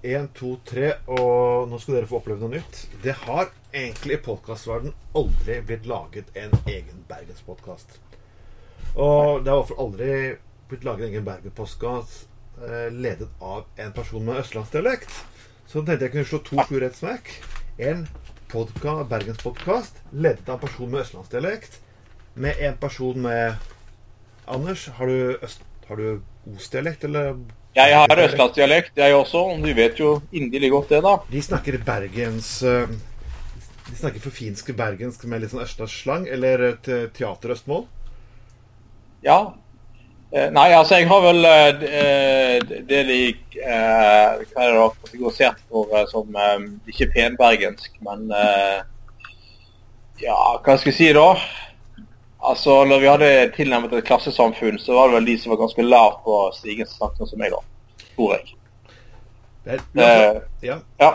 Én, to, tre, og nå skal dere få oppleve noe nytt. Det har egentlig i podkastverdenen aldri blitt laget en egen bergenspodkast. Og det har i hvert fall aldri blitt laget en egen bergenspodkast eh, ledet av en person med østlandsdialekt. Så tenkte jeg kunne slå to fluer i ett smekk. En podka, bergenspodkast ledet av en person med østlandsdialekt med en person med Anders, har du, øst, har du Os-dialekt, eller Jeg har østlandsdialekt, jeg også. Og Du vet jo inderlig godt det, da. De snakker bergens eh, De snakker forfinske bergensk med litt sånn østlandsslang, eller et teater-østmål? Ja. Eh, Nei, altså jeg har vel eh, det- de eh, Hva er det da kategorisert for eh, som eh, ikke penbergensk, men eh, Ja, hva skal jeg si da? Altså, når vi hadde tilnærmet et klassesamfunn, så var det vel de som var ganske lavt på stigen som snakket sånn som meg, da. Tror jeg. Det er, uansett, Eh, ja. ja.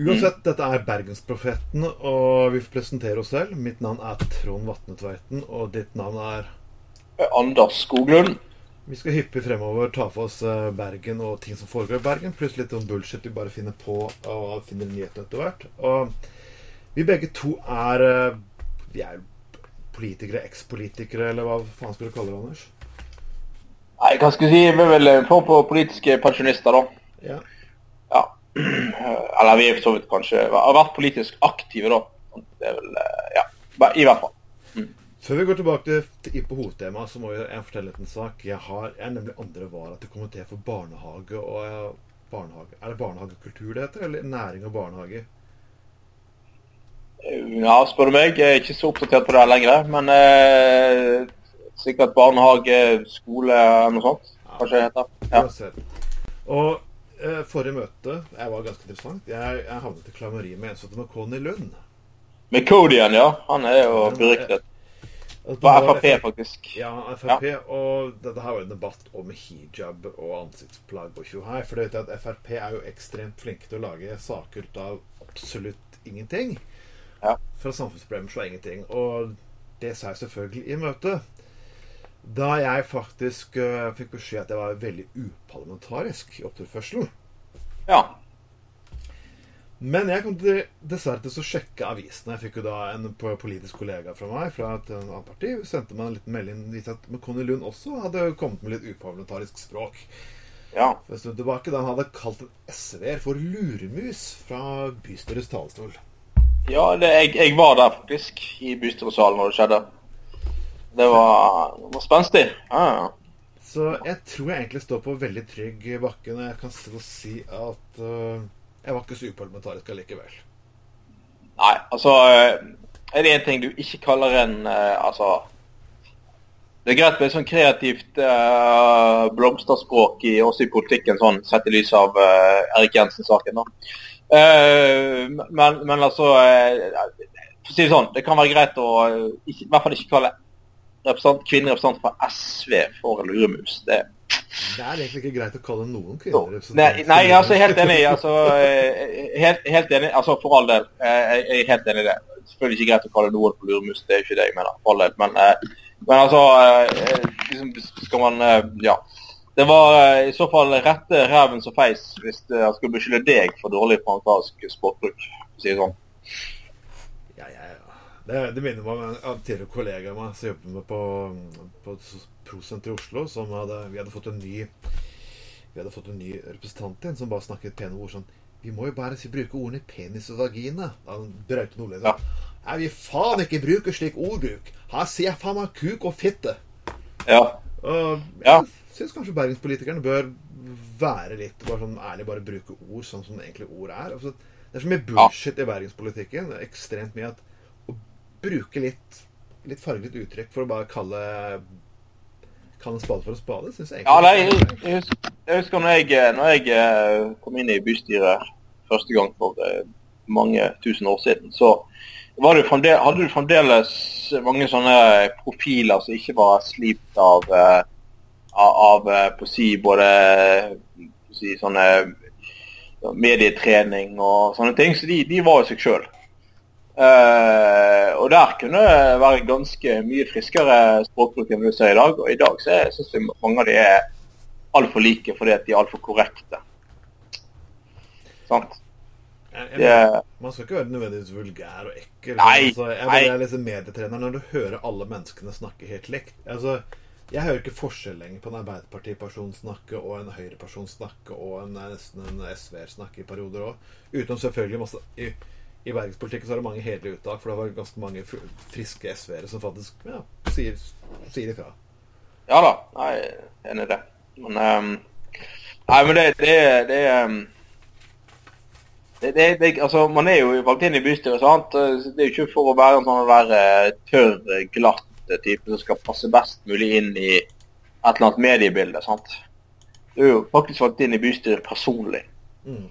uansett, dette er Bergensprofeten, og vi får presentere oss selv. Mitt navn er Trond Vatne og ditt navn er Anders Skoglund. Vi skal hyppig fremover ta for oss eh, Bergen og ting som foregår i Bergen, pluss litt sånn bullshit vi bare finner på og finner nyhetene etter hvert. Og vi begge to er eh, Vi er politikere, ekspolitikere, eller hva faen skal du kalle det, Anders? Nei, hva skal jeg si? Vi er vel en form for politiske pensjonister, da. Ja. Ja. Eller vi er for så vidt kanskje Har vært politisk aktive, da. Det er vel eh, Ja. I hvert fall. Før vi går tilbake til, på hovedtemaet, så må jeg fortelle en sak. Jeg, har, jeg er nemlig andre vara til komité for barnehage og eh, barnehage. Er det barnehagekultur det heter, eller næring og barnehage? Ja, spør du meg. Jeg er ikke så oppdatert på det lenger. Men eh, sikkert barnehage, skole eller noe sånt. Kanskje det heter. Ja. Og eh, forrige møte jeg var ganske interessant. Jeg, jeg havnet i klammeri med en som heter Makoni Lund. Med Codian, ja. Han er jo beryktet. På Frp, faktisk. Ja, Frp. Og dette her var en debatt om hijab og ansiktsplagg og tjohei. For du vet at Frp er jo ekstremt flinke til å lage saker ut av absolutt ingenting. Ja. Fra samfunnsproblemer så ingenting. Og det sa jeg selvfølgelig i møtet. Da jeg faktisk uh, fikk beskjed at jeg var veldig uparlamentarisk i oppførselen. Ja. Men jeg kom til, dessverre til å sjekke avisene. Jeg fikk jo da en politisk kollega fra meg fra et annet parti. Hun sendte meg en liten melding viste at Conny Lund også hadde kommet med litt uparlamentarisk språk. ja. For en stund tilbake da han hadde kalt en SV-er for luremus fra bystyrets talerstol. Ja, det, jeg, jeg var der faktisk, i bystyresalen når det skjedde. Det var, det var spenstig. Ja, ja. Så jeg tror jeg egentlig står på veldig trygg bakke når jeg kan stå og si at uh, jeg var ikke så uparlamentarisk allikevel. Nei, altså eh, Er det én ting du ikke kaller en uh, Altså Det er greit med sånn kreativt uh, blomsterspråk i, også i politikken, sånn sett i lys av uh, Erik Jensen-saken. da. Eh, men, men altså eh, For å si det sånn, det kan være greit å eh, ikke, i hvert fall ikke kalle representant, kvinnerepresentant fra SV for luremus. Det, Det er egentlig ikke greit å kalle noen kvinnerepresentant nei, nei, altså helt enig. altså helt, helt enig, altså For all del. Jeg jeg er helt enig i det. Selvfølgelig ikke greit å kalle noen for luremus, det er ikke det jeg mener. for all del, Men, men altså liksom Skal man Ja. Det var eh, i så fall rette reven som feis hvis eh, jeg skulle beskylde deg for dårlig parlamentarisk språkbruk. for å si det sånn. Ja, ja, ja. Det, det minner meg om en, tidligere kollega av meg som jobbet med på, på prosenter i Oslo. Som hadde, vi hadde fått en ny Vi hadde fått en ny representant inn som bare snakket pene ord sånn Vi må jo bare si, bruke ordene penis og vagina. Han brøyte nordlending. Ja. Jeg vil faen ikke bruke slik ordbruk. Her sier jeg faen meg kuk og fitte. Ja. Og Ja. Syns kanskje bergenspolitikerne bør være litt bare sånn ærlig, bare bruke ord sånn som egentlig ord er. Altså, det er så mye bullshit i bergenspolitikken. Er ekstremt mye at å bruke litt, litt farget uttrykk for å bare kalle Kalle spade for å spade, syns jeg Ja, nei, jeg, husker, jeg husker når jeg, eh, når jeg eh, kom inn i bystyret første gang for eh, mange tusen år siden, så var det fremdeles, hadde du fremdeles mange sånne profiler som ikke var slipt av, eh, av, eh, på å si både på si, sånne medietrening og sånne ting. Så de, de var jo seg sjøl. Uh, og der kunne det være ganske mye friskere språkbruk enn vi ser i dag. Og i dag så syns jeg mange av de er altfor like fordi at de er altfor korrekte. Sant? Jeg, jeg, Det, Man skal ikke være nødvendigvis vulgær og ekkel. Nei, altså, jeg, nei. jeg er liksom medietrener når du hører alle menneskene snakke helt likt. Altså, jeg hører ikke forskjell lenger på en Arbeiderpartiperson snakke og en Høyre-person snakke og en, nesten en SV-er snakke i perioder òg. Utenom selvfølgelig masse I, i bergenspolitikken så er det mange hederlige uttak, for det var ganske mange friske SV-ere som faktisk ja, sier, sier ifra. ja da, nei, enig i det. Men um, Nei, men det, det, det, um det, det, det Altså, man er jo valgt inn i bystyret, sant. Det er jo ikke for å være en sånn der eh, tørr, glatt type som skal passe best mulig inn i et eller annet mediebilde, sant. Du er jo faktisk valgt inn i bystyret personlig. Mm.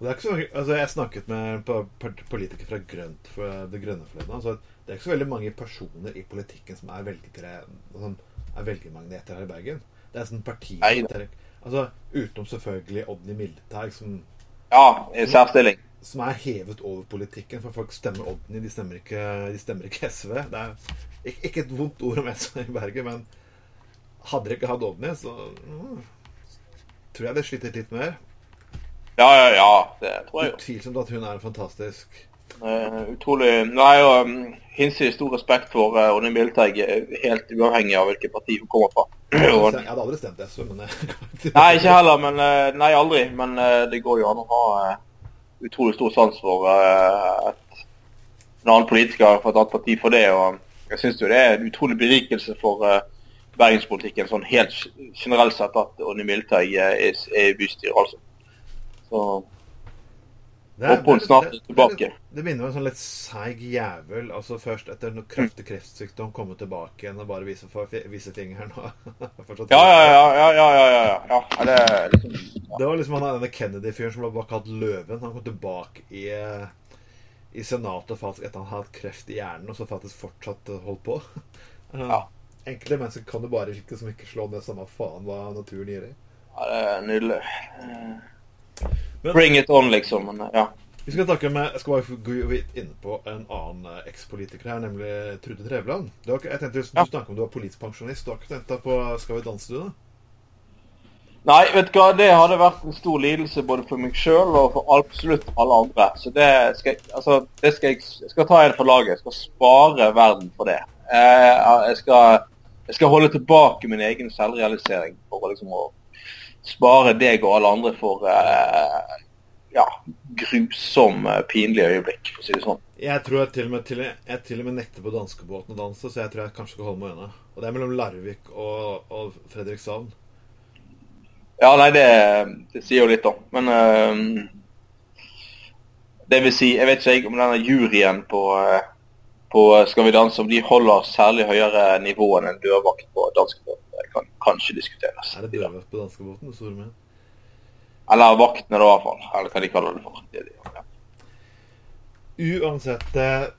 Så, altså jeg snakket med en politiker fra Grønt fra Det Grønne forleden. Altså det er ikke så veldig mange personer i politikken som er, velgere, som er velgermagneter her i Bergen. Det er sånn parti... Nei. Altså, utenom selvfølgelig Odny Mildeteig, som, Ja, i særstilling. Som er hevet over politikken. For folk stemmer Odny, de stemmer ikke, de stemmer ikke SV. Det er ikke, ikke et vondt ord om SV i Bergen, men hadde dere ikke hatt Odny, så mm, tror jeg det sliter litt mer. Ja, ja, ja. Det tror jeg. Utvilsomt at hun er fantastisk. Uh, utrolig Nei, jo um, hinsides stor respekt for uh, Ånne Milteig, eh, helt uavhengig av hvilket parti hun kommer fra. Jeg hadde aldri stemt SV, men nei, ikke heller, men uh, Nei, aldri. Men uh, det går jo an å ha eh, utrolig stor sans for at et, en annen politiker fra et annet parti for det. Og jeg syns det er en utrolig berikelse for eh, bergenspolitikken sånn helt generelt sett at Ånne Milteig eh, er, i bystyret, altså. Så er- og det er- snart er det- tilbake. Det, det minner meg om en sånn litt seig jævel. Altså Først etter noe kraftig kreftsykdom komme tilbake igjen og bare vise, for, vise fingeren. og Ja, ja, ja. ja, ja, ja, ja, ja. det liksom Det var liksom han denne Kennedy-fyren som ble bare kalt Løven. Han kom tilbake i, eh, i Senatet faktisk etter han hadde hatt kreft i hjernen, og så faktisk fortsatt holdt på. Ja. Enkle mennesker kan du bare ikke, som ikke slå ned samme faen hva naturen gir deg. Ja, det er nydelig. Men- Bring it on, liksom. Men ja. Vi skal snakke med, jeg skal bare gå inn på en annen eh, ekspolitiker her, nemlig Trude Drevland. Du har, jeg tenkte Du Ja. snakket om du var politisk pensjonist. Du har ikke tenkt deg på Skal vi danse, du? da? Nei, vet du hva, det hadde vært en stor lidelse både for meg sjøl og for absolutt alle andre. Så det skal, altså, det skal jeg, jeg skal ta en for laget. Jeg skal spare verden for det. Eh, jeg, skal, jeg skal holde tilbake min egen selvrealisering for å liksom å spare deg og alle andre for eh, ja, grusom, eh, pinlige øyeblikk, for å si det sånn. Jeg tror jeg til og med, til, jeg til og med nekter på danskebåten å danse, så jeg tror jeg kanskje skal holde meg unna. Og det er mellom Larvik og, og Fredrikshavn. Ja, nei, det, det sier jo litt, da. Men eh, det vil si, jeg vet ikke jeg om denne juryen på, eh, på Skal vi danse, om de holder særlig høyere nivå enn en dørvakt på danskebåten. Kan kanskje diskuteres. Er det dørvakt på danskebåten? du står med? Eller vaktene, da, i hvert fall. Eller hva de kaller det for. Det, de ja. Uansett eh,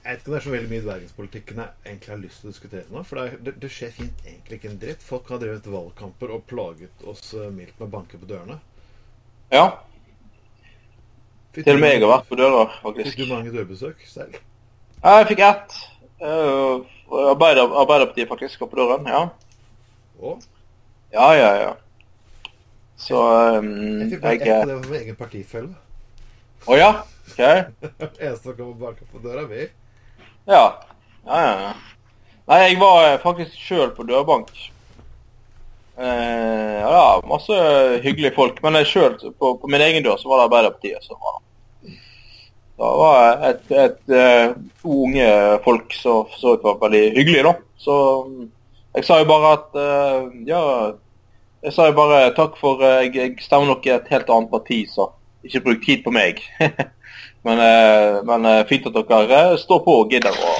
Jeg vet ikke om det er så veldig mye i bergenspolitikken jeg egentlig har lyst til å diskutere nå. For det, det, skjer fint egentlig ikke en dritt. Folk har drevet valgkamper og plaget oss eh, mildt med å banke på dørene. ja. Fikk Til og med jeg har vært på døra, Fikk du mange dørbesøk selv? Ja, jeg fikk ett. Uh, Arbeider, Arbeiderpartiet faktisk var på døren, ja. Og Ja, ja, ja. Så um, jeg fikk bare ett på av det var min egen partifelle. ja? OK. Eneste som kommer bak på døra mi. Ja. Ja, ja, ja. Nei, jeg var eh, faktisk sjøl på dørbank. Eh, ja, masse hyggelige folk. Men sjøl på, på min egen dør så var det Arbeiderpartiet som var Det var et, et, et, to unge folk som for så ut var veldig hyggelige, da. Så jeg sa jo bare at uh, Ja, jeg sa jo bare takk for uh, Jeg, jeg stemmer nok i et helt annet parti, så ikke bruk tid på meg. men uh, men fint at dere står på og gidder å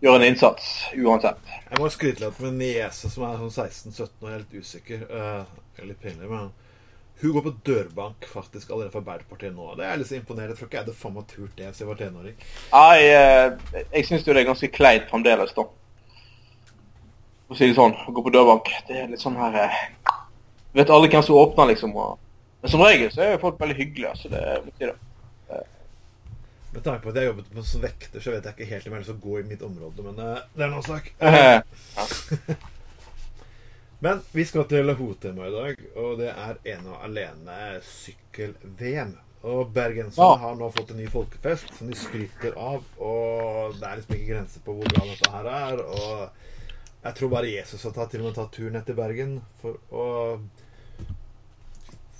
gjøre en innsats uansett. Jeg må skryte litt med niese som er sånn 16-17 og litt usikker. Uh, litt pinlig, men hun går på dørbank faktisk allerede for Arbeiderpartiet nå. Det er litt så imponerende. Jeg tror ikke jeg hadde faen meg turt det hvis jeg var tenåring. Nei, eh, jeg syns jo det er ganske kleint fremdeles, da. For å si det sånn, å gå på dørbank. Det er litt sånn her eh, Vet alle hvem som åpner, liksom. Og, men som regel så er jo folk veldig hyggelige, så det må si det. Med tanke på at jeg har jobbet med som vekter, så vet jeg ikke helt om jeg har lyst til å gå i mitt område, men uh, det er en annen sak. Eh, Men vi skal til hovedtemaet i dag, og det er ene og alene sykkel-VM. Og bergenserne Ja. har nå fått en ny folkefest som de skryter av. Og det er liksom ikke grenser på hvor bra dette her er. Og jeg tror bare Jesus har tatt, til og med tatt turen ned til Bergen for å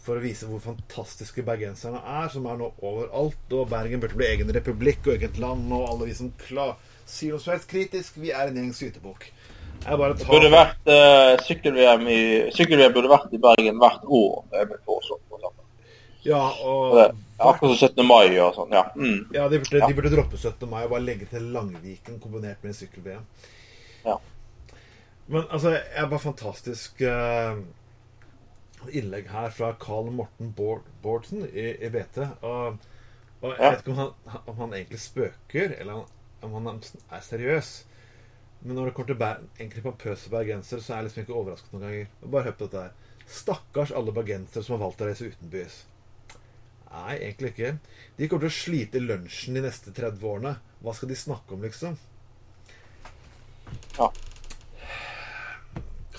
for å vise hvor fantastiske bergenserne er, som er nå overalt. Og Bergen burde bli egen republikk og eget land, og alle vi som klar, sier noe så helst kritisk, vi er en gjeng sytebukk. Bare Det tar burde vært uh, sykkel-VM i Sykkel-VM burde vært i Bergen hvert år. For. Ja, og Det Akkurat som 17. mai og sånn. Ja. Mm. Ja, de burde, de burde droppe 17. mai og bare legge til Langviken kombinert med sykkel-VM. Ja. Men altså, jeg bare fantastisk uh, innlegg her fra Carl Morten Bård, Bårdsen i, i BT. Og, og jeg vet ikke om han, om han egentlig spøker, eller om han er seriøs. Men når det kommer til ber egentlig pompøse bergensere, så er jeg liksom ikke overrasket noen ganger. Bare hør på dette her. Stakkars alle bergensere som har valgt å reise utenbys. Nei, egentlig ikke. De kommer til å slite i lunsjen de neste 30 årene. Hva skal de snakke om, liksom? Ja.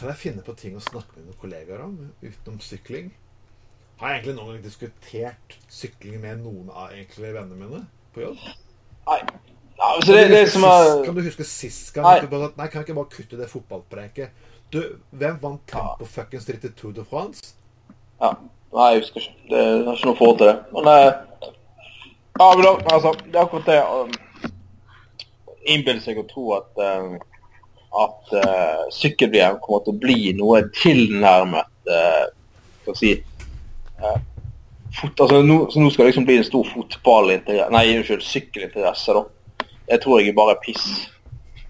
Kan jeg finne på ting å snakke med noen kollegaer om utenom sykling? Har jeg egentlig noen gang diskutert sykling med noen av egentlig vennene mine på jobb? Nei. Nei altså det, Kan du det som er Kan du huske sist gang Nei. du bare Nei, kan jeg ikke bare kutte det fotballpreiket? Du, hvem vant tempo fuckings dritt i Tour de France? Ja. Nei, jeg husker ikke. Det er ikke noe forhold til det. Men eh, ja, men da, altså, det er akkurat det um, Innbille seg å tro at um, at uh, sykkel-VM kommer til å bli noe tilnærmet uh, Skal vi si uh, fot, altså, nå, Så nå skal det liksom bli en stor fotballinteresse Nei, unnskyld, sykkelinteresse, da. Det tror jeg er bare piss.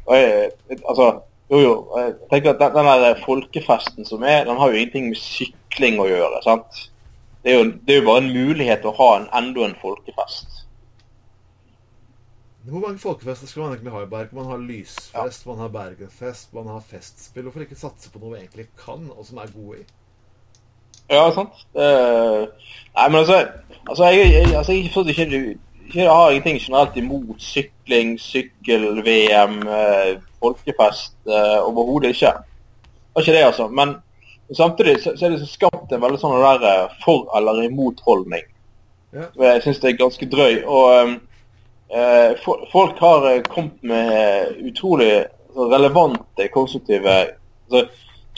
Og jeg, altså, jo, jo, jeg tenker at den, den der folkefesten som er, den har jo ingenting med sykling å gjøre. sant? Det er, jo, det er jo bare en mulighet til å ha en, enda en folkefest. Hvor mange folkefester skal man egentlig ha i Bergen? Man har lysfest, man har bergenfest, man har festspill. Hvorfor ikke satse på noe vi egentlig kan, og som er gode i? Ja, sant. Uh, nei, men altså, altså jeg, jeg, altså, jeg, forstår ikke, ikke, jeg har ingenting generelt imot sykling, sykkel-VM, uh, folkefest. Uh, Overhodet ikke. Har ikke det, altså. Men samtidig så, så er det så skapt en veldig sånn der eh, for- eller imot-holdning. Ja. Jeg syns det er ganske drøy. Og eh, fo- folk har eh, kommet med utrolig altså, relevante, konstruktive altså,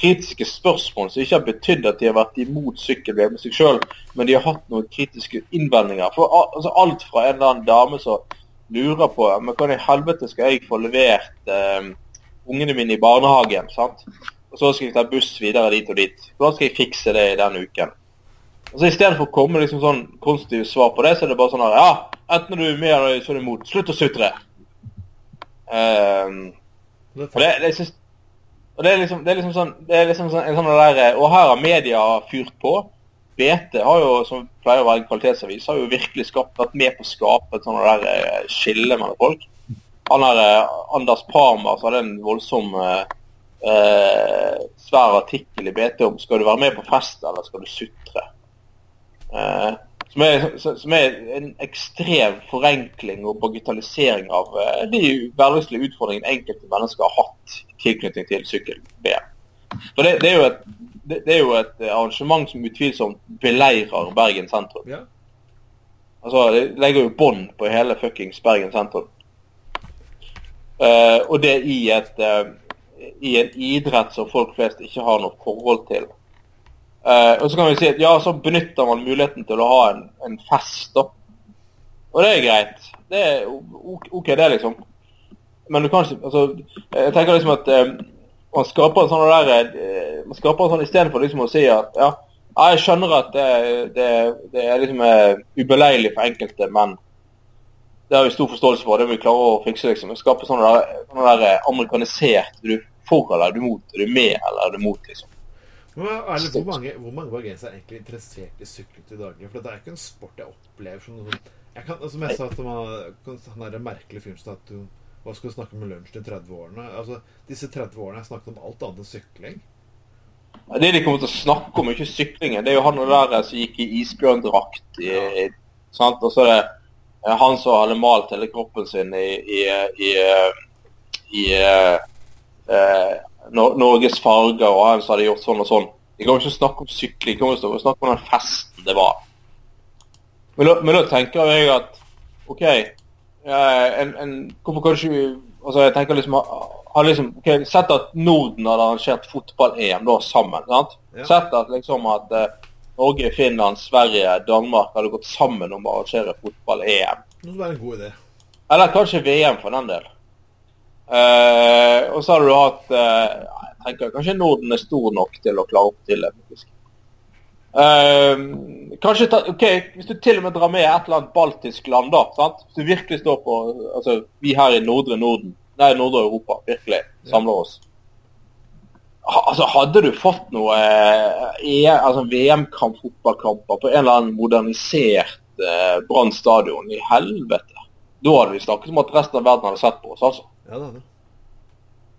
kritiske spørsmål som ikke har betydd at de har vært imot sykkel-VM i seg sjøl, men de har hatt noen kritiske innvendinger. For altså, Alt fra en eller annen dame som lurer på men hvordan i helvete skal jeg få levert eh, ungene mine i barnehagen, sant? og så skal jeg ta buss videre dit og dit. Hvordan skal jeg fikse det i den uken? Altså Istedenfor å komme med liksom sånn konstruktive svar på det, så er det bare sånn her Ja, enten du er med eller så er du imot. Slutt å sutre. Ehm, og det, det, synes, og det er liksom, det er liksom sånn, det er liksom sånn, en sånn der, Og her har media fyrt på. BT har jo, som pleier å være en kvalitetsavis, har jo virkelig skapt, vært med på å skape et sånt der eh, skille mellom folk. Han der eh, Anders Parmer så hadde en voldsom eh, eh, svær artikkel i BT om skal du være med på fest eller skal du sutre. Eh, som, er, som er en ekstrem forenkling og bagatellisering av eh, de hverdagslige utfordringene enkelte mennesker har hatt i tilknytning til sykkel-VM. For det, det, er et, det, det er jo et arrangement som utvilsomt beleirer Bergen sentrum. Ja. Altså, Det legger jo bånd på hele fuckings Bergen sentrum. Uh, og det i, et, uh, i en idrett som folk flest ikke har noe forhold til. Eh, og så kan vi si at ja, så benytter man muligheten til å ha en, en fest, da. Og det er greit. Det er OK, det, liksom. Men du kan ikke altså, Jeg tenker liksom at eh, man skaper en sånn der uh, Man skaper en sånn istedenfor liksom å si at ja, jeg skjønner at det, det, det er liksom uh, ubeleilig for enkelte, men det har vi stor forståelse for. Det må vi klare å fikse. liksom. Skape sånn der, der amerikanisert Er du for eller er du mot? Er du med eller er du mot? liksom. Ærlig, hvor mange, hvor mange bergensere er egentlig interessert i sykling til daglig? For det er ikke en sport jeg opplever som noe jeg kan, altså, Som jeg sa til han der merkelige fyren som at du hva skal du snakke med lunsj de 30-årene? Altså, Disse 30 årene har jeg snakket om alt annet enn sykling. Det de kommer til å snakke om, er ikke syklingen. Det er jo han der som gikk i isbjørndrakt. I, i, sant? Og så er det eh, han som hadde malt hele kroppen sin i, i, i, i eh, eh, Nor Norges farger, og som hadde gjort sånn og sånn. Vi kan ikke snakke om sykling, vi kan snakke om den festen det var. Men da, men da tenker jeg at OK en, en, Hvorfor kan ikke altså jeg tenker liksom, har liksom okay, Sett at Norden hadde arrangert fotball-EM da sammen. sant? Ja. Sett at liksom at uh, Norge, Finland, Sverige, Danmark hadde gått sammen om å arrangere fotball-EM. Det var en god idé. Eller kanskje VM, for den del. Uh, og så hadde du hatt uh, jeg tenker Kanskje Norden er stor nok til å klare opp til det. Uh, kanskje ta, ok, Hvis du til og med drar med et eller annet baltisk land, da, sant? hvis du virkelig står på altså Vi her i nordre Norden, nei, nordre Europa, virkelig samler oss. Ha, altså Hadde du fått noe eh, altså VM-kamp, fotballkamper på en eller annen modernisert eh, Brann stadion, i helvete. Da hadde vi snakket om at resten av verden hadde sett på oss, altså. Ja, det hadde.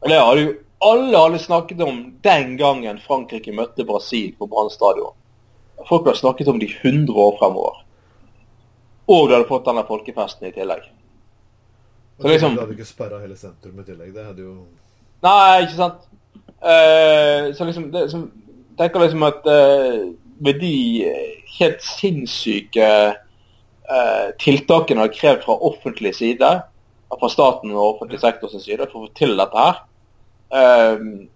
Det hadde jo alle hadde snakket om den gangen Frankrike møtte Brasil på Brann stadion. Folk hadde snakket om de 100 år fremover. Og du hadde fått denne folkefesten i tillegg. Så liksom, du hadde ikke sperra hele sentrum i tillegg. Det hadde jo Nei, ikke sant. Uh, så liksom det, som, tenker liksom at uh, med de helt sinnssyke tiltakene det har krevd fra offentlig side, fra staten og offentlig sektor sin side, for å få til dette her,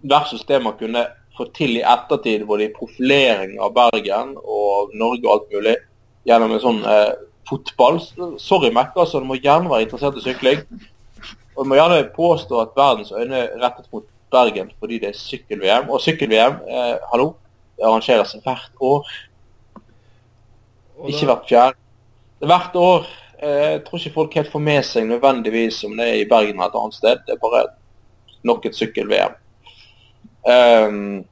versus det man kunne få til i ettertid, både i profilering av Bergen og Norge og alt mulig, gjennom en sånn eh, fotball. Sorry, Mekka, så du må gjerne være interessert i sykling. Og du må gjerne påstå at verdens øyne er rettet mot Bergen fordi det er sykkel-VM. Og sykkel-VM, eh, hallo, det arrangeres hvert år. Ikke hvert fjerde. Hvert år. Eh, jeg tror ikke folk helt får med seg nødvendigvis om det er i Bergen eller et annet sted. Det er bare nok et sykkel-VM. Um,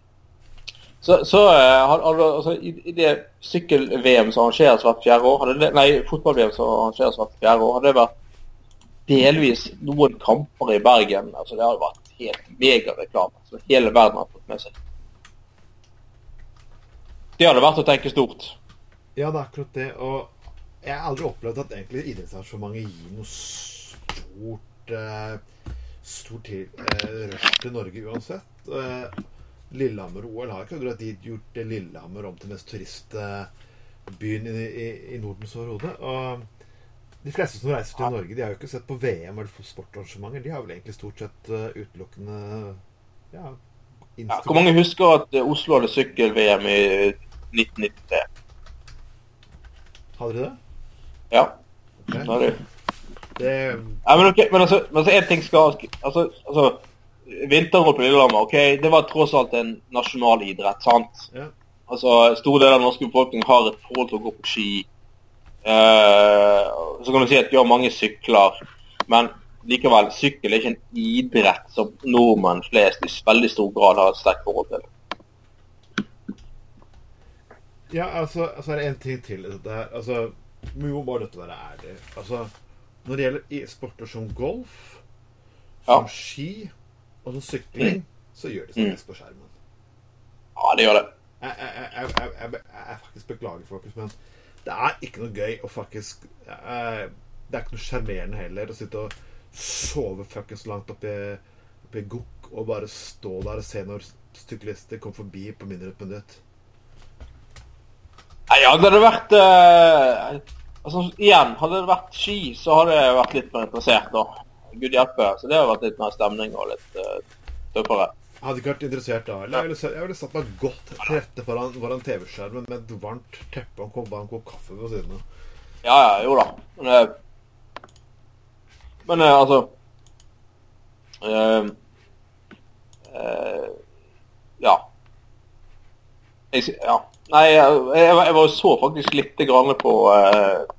så, så uh, altså, i, i, det sykkel-VM som arrangeres hvert fjerde år, det, nei, fotball-VM som arrangeres hvert fjerde år, hadde det vært delvis noen kamper i Bergen. altså Det hadde vært helt megareklame som hele verden har fått med seg. Det hadde vært å tenke stort. Ja, det er akkurat det. Og jeg har aldri opplevd at egentlig idrettsarrangementet gir noe stort uh, stort uh, rush til Norge uansett. Uh, Lillehammer-OL har ikke akkurat gjort Lillehammer om til mest turistbyen i, i, i Nordens overhode. Og de fleste som reiser til Norge, de har jo ikke sett på VM eller sportarrangementer. De har vel egentlig stort sett utelukkende ja, ja, Hvor mange husker at Oslo hadde sykkel-VM i 1993? Hadde de det? Ja. Okay. Det er de. Det... Ja, men, okay, men altså, altså en ting skal altså, altså vinter-OL på Lillehammer, ok, det var tross alt en nasjonal idrett, sant? Ja. Altså, Store deler av den norske befolkning har et forhold til å gå på ski. Uh, så kan du si at vi har mange sykler, men likevel, sykkel er ikke en idrett som nordmenn flest i veldig stor grad har et sterkt forhold til. Ja, altså, altså er det en ting til Det her. Altså, vi må bare dette være ærlig. Altså, når det gjelder sporter som golf, som ja. ski og som sykling, så gjør det seg mest på skjermen. Ja, det gjør det. Jeg, jeg, jeg, jeg, faktisk beklager, folkens, men det er ikke noe gøy å faktisk Det er ikke noe sjarmerende heller å sitte og sove fuckings langt oppi, oppi gokk og bare stå der og se når syklister kommer forbi på mindre enn et minutt. Nei, ja, det hadde vært uh, Altså, igjen, hadde det vært ski, så hadde jeg vært litt mer interessert, da. Gud hjelpe. Så det hadde vært litt mer stemning og litt uh, tøffere. Jeg hadde ikke vært interessert da. Jeg ville, jeg ville satt meg godt til rette foran, foran TV-skjermen med et varmt teppe og en kopp kaffe ved siden av. Ja, ja, jo da. Men, uh, men uh, altså Ja. Jeg, ja. Nei, jeg, jeg, var så faktisk litt grann på,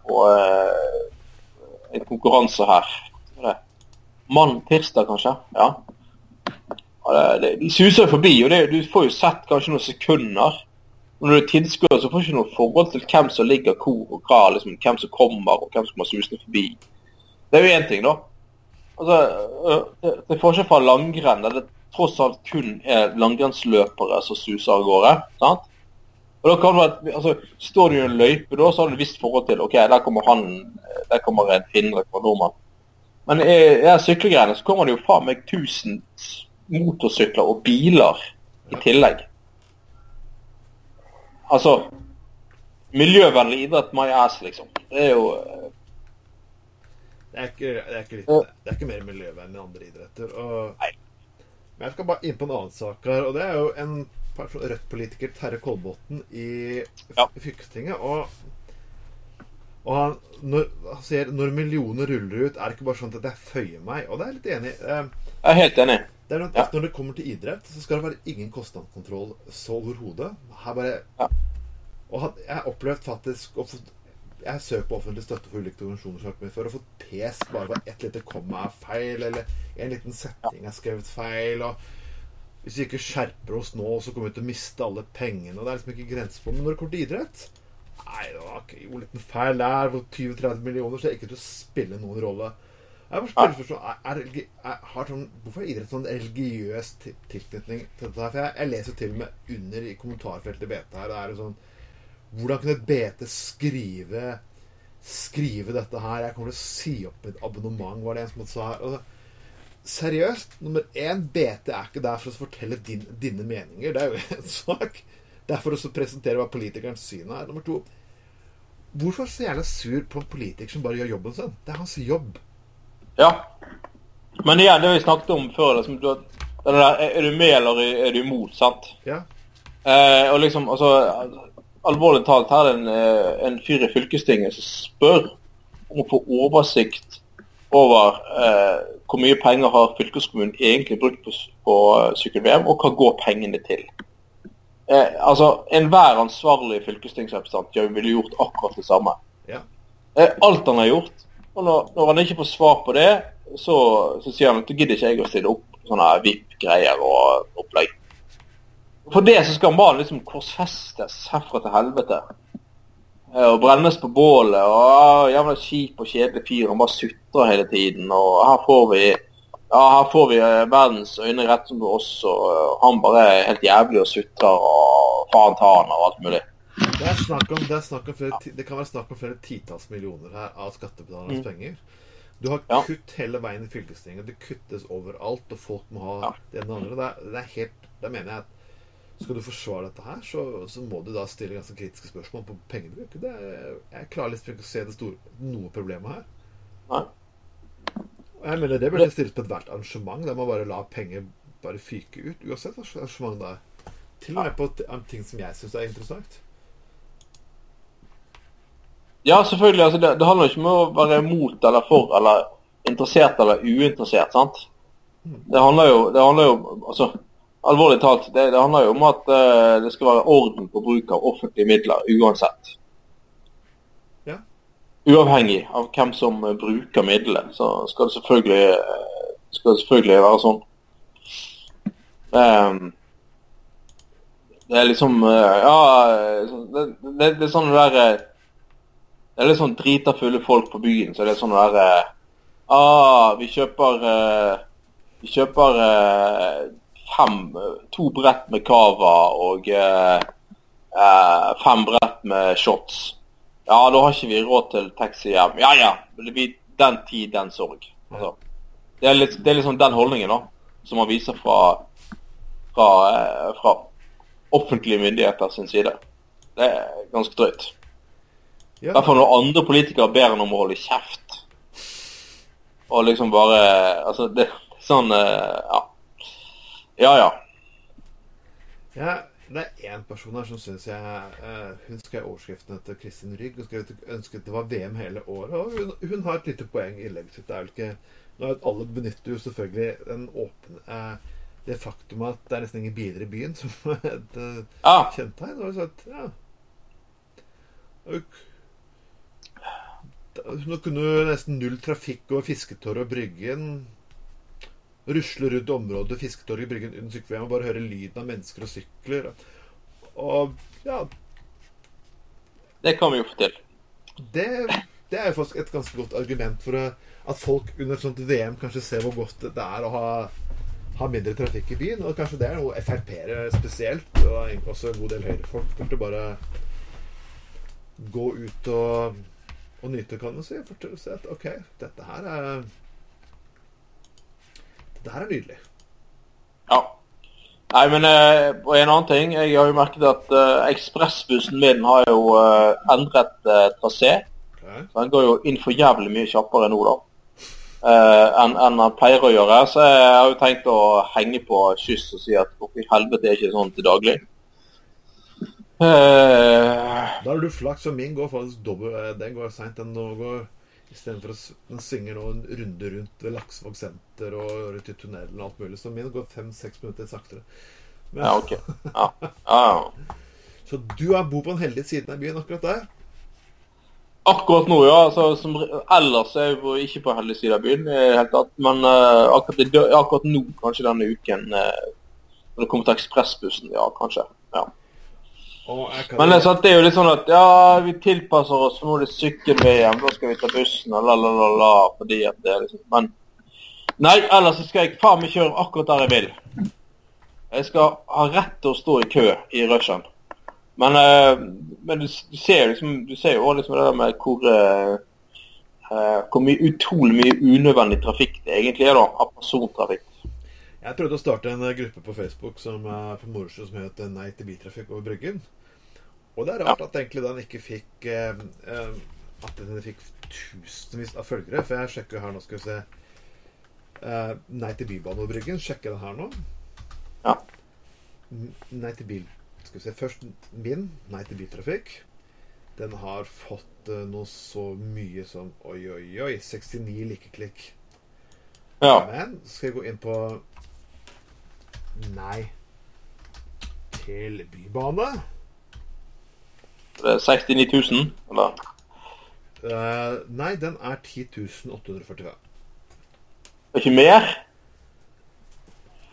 på en konkurranse her. Mann tirsdag, kanskje. Ja. de suser forbi, og det, du får jo sett kanskje noen sekunder. Når du er tilskuer, så får du ikke noe forhold til hvem som ligger hvor og hva, liksom, hvem som kommer og hvem som kommer susende forbi. Det er jo én ting, da. Altså, det, det er forskjell fra langrenn, der det tross alt kun er langrennsløpere som suser av gårde. sant? Og da kan du, altså, Står du i en løype, da, så har du et visst forhold til ok, der kommer han, der kommer en finne fra nordmann. Men i, i syklegreiene så kommer det jo faen meg 1000 motorsykler og biler i tillegg. Altså Miljøvennlig idrett, my ass, liksom. Det er jo eh, Det er ikke, det er litt, det er ikke mer miljøvennlig enn andre idretter. Og, men jeg skal bare inn på en annen sak her, og det er jo en Rødt-politiker, Terje Kolbotn, i Ja. fylkestinget. Og, og han, når, han sier når millioner ruller ut, er det ikke bare sånn at jeg føyer meg. Og det er jeg litt enig i. Eh, Jeg er helt enig. Det er Ja. Når det kommer til idrett, så skal det være ingen kostnadskontroll så overhodet. Her bare Ja. Og han, jeg har opplevd faktisk å få Jeg har søkt på offentlig støtte for ulike organisasjoner for å få pes bare for ett lite komma er feil, eller en liten setning er skrevet feil. og Hvis vi ikke skjerper oss nå, så kommer vi til å miste alle pengene. og Det er liksom ikke grenser på Men når det kommer til idrett Nei, det var ikke jo liten feil der. på 20-30 millioner, er det ikke til å spille noen rolle. Jeg bare spør, er, er, er, sånn, Hvorfor har idrett sånn religiøs tilknytning til dette? her? For jeg, jeg leser til og med under i kommentarfeltet BT her. Det er jo sånn Hvordan kunne BT skrive Skrive dette her? Jeg kommer til å si opp et abonnement, var det en som sa. Altså, seriøst, nummer én, BT er ikke der for å fortelle din, dine meninger. Det er jo en sak. Det er for å presentere hva politikerens syn er. Nummer to, hvorfor så jævla sur på en politiker som bare gjør jobben sin? Det er hans jobb. Ja. Men igjen, det vi snakket om før liksom, du, der, Er du med eller er du imot? sant? Ja. Eh, og liksom, altså Alvorlig talt, her er det en, eh, en fyr i fylkestinget som spør om å få oversikt over eh, hvor mye penger har fylkeskommunen egentlig brukt på, på eh, sykkel-VM, og hva går pengene til. Eh, altså, Enhver ansvarlig fylkestingsrepresentant ja, ville gjort akkurat det samme. Ja. Eh, alt han har gjort. Og når, når han ikke får svar på det, så, så sier han at da gidder ikke jeg å stille opp sånne VIP-greier og opplegg. For det så skal bare liksom korsfestes herfra til helvete. Eh, Og brennes på bålet. og ah, Jævla kjip og kjedelig fyr. Han bare sutrer hele tiden. Og her får vi ja, her får vi eh, verdens øyne rett som på oss, og han bare er helt jævlig og sutrer og faen ta han og alt mulig. Det, er snakk om, det, er snakk om flere, det kan være snakk om flere titalls millioner her av skattebetalernes penger. Du har Mm. Ja. kutt hele veien i fylkestinget. Det kuttes overalt, og folk må ha Ja. det ene og det andre. Det er, det er helt, da mener jeg at skal du forsvare dette her, så, så må du da stille ganske kritiske spørsmål på pengebruk. Det er, jeg klarer liksom ikke å se det store, noe problemet her. Nei. Jeg mener Det burde stilles på ethvert arrangement, der man bare lar penger bare fyke ut. Uansett hva arrangement det er. Til og med på ting som jeg syns er interessant. Ja, selvfølgelig. altså det, det handler ikke om å være mot eller for eller interessert eller uinteressert. sant? Det handler jo, det handler jo altså, Alvorlig talt, det, det handler jo om at uh, det skal være orden på bruk av offentlige midler uansett. Ja. Uavhengig av hvem som eh, bruker midlene, så skal det selvfølgelig, eh, skal det selvfølgelig være sånn. Um, det er liksom Ja, det, det, det er sånn det det er litt sånn drita fulle folk på byen, så det er sånn der eh, ah, Vi kjøper Vi kjøper eh, fem To brett med cava og eh, eh, fem brett med shots. Ja, da har ikke vi råd til taxi hjem. Ja ja, det blir den tid, den sorg. Altså, det, er litt, det er liksom den holdningen da, som man viser fra, fra, eh, fra offentlige myndigheter sin side. Det er ganske drøyt. I Ja, hvert fall når andre politikere ber en om å holde kjeft. Og liksom bare Altså, det er sånn eh, Ja. Ja ja. Ja, det er én person her som syns jeg uh, Hun skrev overskriften etter Kristin Rygg og skrev ønsket det var VM hele året. Og hun, hun har et lite poeng i legget sitt. Det er vel ikke nå er Alle benytter jo selvfølgelig den åpne uh, det faktum at det er nesten ingen biler i byen som et Ja, kjennetegn. Og så at, ja. Nå kunne nesten null trafikk over Fisketorget og Bryggen. Rusle rundt området Fisketorget Bryggen under sykkel-VM og bare høre lyden av mennesker og sykler. Og ja, det kan vi jo få til. det, det er jo faktisk et ganske godt argument for at folk under et sånt VM kanskje ser hvor godt det er å ha, ha mindre trafikk i byen. Og kanskje det er noe Frp-ere spesielt, og også en god del Høyre-folk burde bare gå ut og, og nyte, kan man si. For å se at OK, dette her er Dette her er nydelig. Ja. Nei, men eh, og en annen ting. Jeg har jo merket at uh, ekspressbussen min har jo uh, endret uh, trasé. Okay. Så Den går jo inn for jævlig mye kjappere nå, da. enn en han pleier å gjøre. Så jeg har jo tenkt å henge på kyss og si at hvorfor i helvete er ikke sånn til daglig? Da har du flaks, og min går faktisk dobbelt Den går seint. Den nå går Istedenfor å synge nå en runde rundt ved Laksevåg senter og rundt i tunnelen og alt mulig. Så min går fem-seks minutter saktere. Men, ja, OK. Ja. ja, ja. Så du er bor på den heldige siden av byen akkurat der? Akkurat nå, ja. Altså, som, ellers er jeg ikke på heldig side av byen. Helt tatt. Men uh, akkurat, akkurat nå, kanskje denne uken, uh, når det kommer til ekspressbussen, ja, kanskje. ja. Men det er, sant, det er jo litt sånn at ja, vi tilpasser oss, for nå er det sykkel-VM, da skal vi ta bussen og la, la, la, la, fordi at det er liksom Men nei, ellers skal jeg faen meg kjøre akkurat der jeg vil. Jeg skal ha rett til å stå i kø i rushen. Men, eh, men du, du ser jo liksom Du ser jo også liksom det der med hvor eh, eh, Hvor mye utrolig mye unødvendig trafikk det egentlig er, da, av persontrafikk. Jeg prøvde å starte en gruppe på Facebook som på moro som het Nei til biltrafikk over Bryggen. Og det er rart at egentlig den ikke fikk eh, eh, At den fikk tusenvis av følgere. For jeg sjekker her nå, skal vi se eh, Nei til bybane over Bryggen. Sjekker den her nå. Ja. Nei til bil Skal vi se Først min. Nei til biltrafikk. Den har fått eh, noe så mye som Oi, oi, oi. 69 likeklikk. Ja. Men skal jeg gå inn på Nei til bybane. Det er 69 000, eller? Uh, nei, den er 10.845. Det er ikke mer?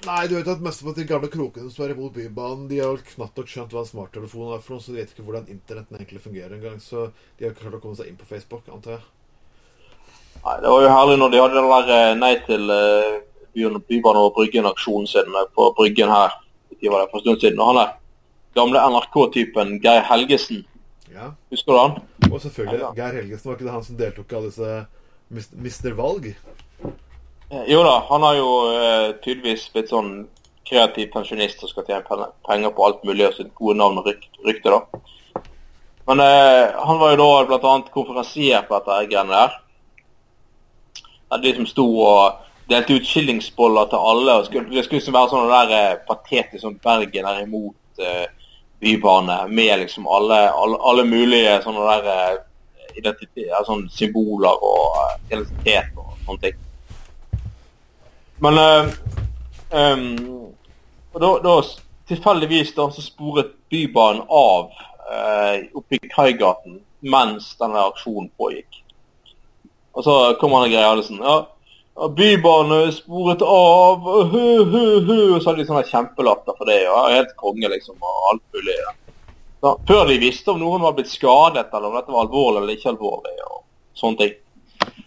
Nei, du vet at mesteparten av de gamle krokene som er imot Bybanen, de har vel knapt nok skjønt hva en smarttelefon er for noe, så de vet ikke hvordan internetten egentlig fungerer engang. Så de har ikke klart å komme seg inn på Facebook, antar jeg. Nei, Det var jo herlig når de hadde den der eh, nei til uh, Bybanen Bybane over Bryggen-aksjonen sin eh, på Bryggen her de var der for en stund siden. Og han der gamle NRK-typen Geir Helgesen, Ja. husker du han? Og selvfølgelig. Geir Helgesen, var ikke det han som deltok i alle disse Mister. Valg? Eh, Jo da, han har jo eh, tydeligvis blitt sånn kreativ pensjonist som skal tjene penger på alt mulig og sitt gode navn og ryk- rykte, da. Men eh, han var jo da annet konferansier på dette greiene der. Der de som sto og delte ut skillingsboller til alle. og skulle, Det skulle liksom være sånn der eh, patetisk sånn Bergen er imot eh, bybane med liksom alle, alle, alle mulige sånne der eh, identitet, sånn symboler og eh, identitet og sånne ting. Men em, og da, da tilfeldigvis da, så sporet Bybanen av eh, oppe i Kaigaten mens denne aksjonen pågikk. Og så kom han og greia liksom ja, ja, Bybane sporet av, hu, hu, hu, så hadde de sånne kjempelatter for det. og Helt konge, liksom, og alt mulig. Ja. Så, før de visste om noen var blitt skadet, eller om dette var alvorlig eller ikke alvorlig. og sånne ting.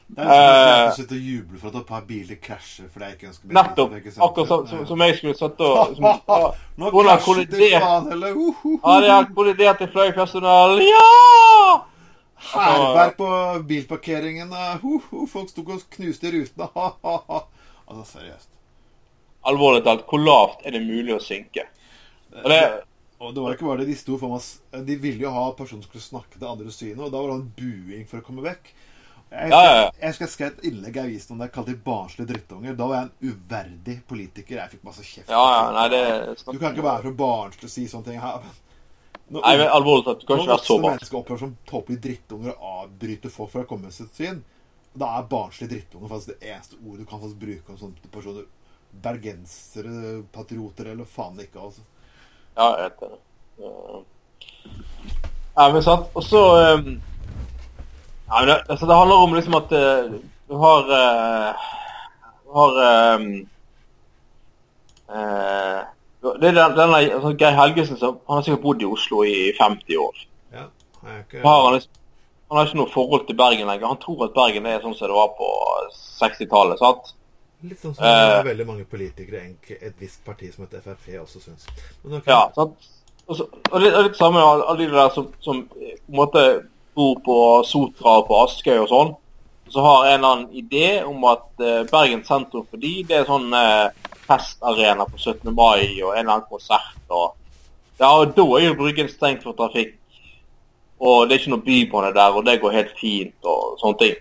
Det er Eh, at jeg og jubler for at et par biler krasjer fordi jeg ikke ønsker Nettopp. ikke sant? Akkurat som, som, som jeg skulle satt og som, ja, Nå krasjet de faen heller! Uh, uh, uh. Ja, de har kollidert i fløypersonell. Ja! Hærverk på bilparkeringen. uh, uh, folk sto og knuste rutene. Altså, seriøst. Alvorlig talt, hvor lavt er det mulig å synke? Og det, Og det var ikke bare det, de sto for meg De ville jo ha personer som skulle snakke det andre synet, og da var det en buing for å komme vekk. Jeg, Ja, ja, ja. jeg skal skrive et innlegg i avisen om det jeg kalte de barnslige drittunger. Da var jeg en uverdig politiker. Jeg fikk masse kjeft. nei, det Du kan ikke være så barnslig og si sånne ting her. Nei, men alvorlig talt, du kan ikke være så barnslig. barn. mennesker oppfører som tåpelige drittunger og avbryter folk fra å komme med sitt syn, da er barnslig drittunger faktisk det eneste ordet du kan faktisk bruke om sånne personer. Bergensere, patrioter eller faen ikke, altså. Ja, jeg vet det. Ja. Nei, men sant. Og så um, Nei, men det, altså, det handler om liksom at uh, du har uh, Du har um, eh, det er den, denne, altså, Geir Helgesen han har sikkert bodd i Oslo i 50 år. Ja, ikke... han, har han, liksom, har ikke noe forhold til Bergen lenger. Han tror at Bergen er sånn som det var på 60-tallet. sant? Litt sånn som Eh. veldig mange politikere i et visst parti som heter Frp også syns. Okay. Ja, sant? Og, så, og det er litt samme med alle de der som, som eh, på en måte bor på Sotra og på Askøy og sånn. Så har en eller annen idé om at eh, Bergen sentrum for de, det er sånn eh, festarena på 17. mai og en eller annen konsert. og ja, og Da er jo Bryggen stengt for trafikk. Og det er ikke noe bybane der, og det går helt fint og sånne ting.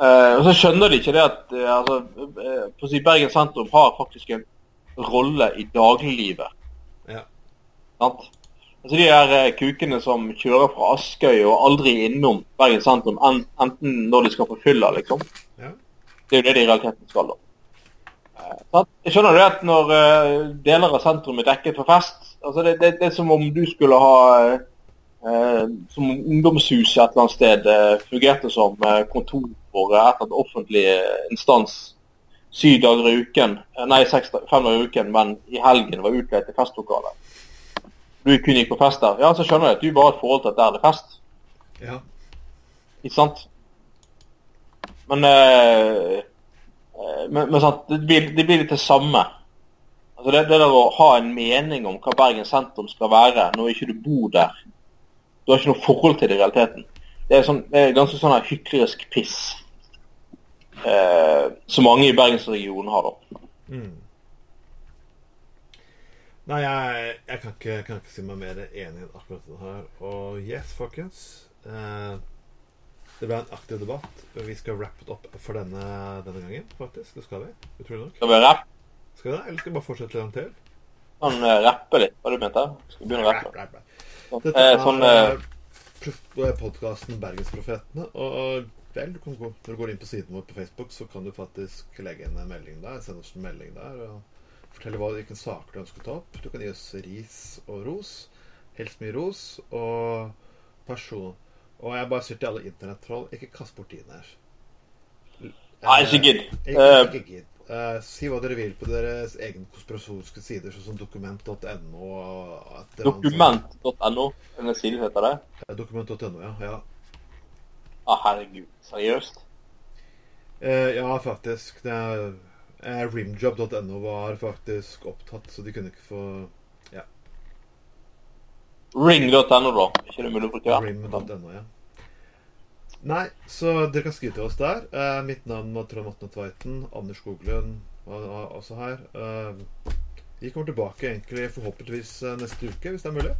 Eh, og så skjønner de ikke det at eh, altså, eh, på å si Bergen sentrum har faktisk en rolle i dagliglivet. Ja. Sant? Altså De her eh, kukene som kjører fra Askøy og aldri innom Bergen sentrum, en, enten når de skal på fylla, liksom. Ja. Det er jo det de i realiteten skal, da. Eh? Jeg skjønner det at når eh, deler av sentrum er dekket for fest altså det, det, det er som om du skulle ha eh, Som om ungdomshuset et eller annet sted eh, fungerte som eh, kontor for et eller annet offentlig instans syv dager i uken, eh, nei seks, fem dager i uken, men i helgen var utleid til festlokale. Du kun gikk på fest der. Ja, så skjønner jeg at du bare har et forhold til at der er det fest. ja. Ikke sant? Men, eh, eh, men, men sant, det, blir, det blir litt det samme. Altså det, det der å ha en mening om hva Bergen sentrum skal være når ikke du bor der. Du har ikke noe forhold til det i realiteten. Det er, sånn, det er ganske sånn hyklerisk piss. Eh, som mange i bergensregionen har, da. Mm. Nei, jeg, jeg kan, ikke, kan ikke si meg mer enig enn akkurat det her. Og yes, folkens. Eh, det ble en aktiv debatt. Vi skal wrap it opp for denne, denne gangen, faktisk. Det skal vi. Utrolig nok. Skal vi rappe? Skal vi det, eller skal vi bare fortsette litt til? Sånn eh, rappe litt, hva du mente? Skal vi begynne å rappe? Rapp, rapp, rapp. Dette er sånn eh, er podkasten Bergensprofetene. Og vel, du kan gå, når du går inn på siden vår på Facebook, så kan du faktisk legge inn en melding der. Sende oss en melding der. og Fortelle hva, hvilke saker du ønsker å ta opp. Du kan gi oss ris og ros. Helst mye ros. Og person. Og jeg bare sier til alle internettroll, ikke kast bort tiden her. Nei, ikke gidd. Ikke, Eh, gidd. Eh, si hva dere vil på deres egen konspirasjonske sider, sånn som dokument.no. Dokument.no, denne siden heter det. Eh, Dokument.no, ja. ja. Ah, herregud, seriøst? Eh, ja, faktisk. Det eh, Rimjob.no var faktisk opptatt, så de kunne ikke få Ring.no, da. Ikke det mulig å bruke Ring.no, ja. Nei, så dere kan skrive til oss der. Eh, mitt navn var Trond Atne Tveiten. Anders Skoglund var var også her. Eh, vi kommer tilbake egentlig forhåpentligvis eh, neste uke, hvis det er mulig.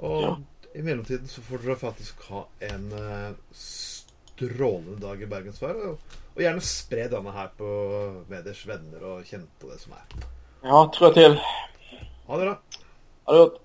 Og Ja. i mellomtiden så får dere faktisk ha en eh, strålende dag i bergensvær. Og, og gjerne spre denne her på deres venner og kjente og det som er. Ja, trå til. Ha det, da. Ha det godt.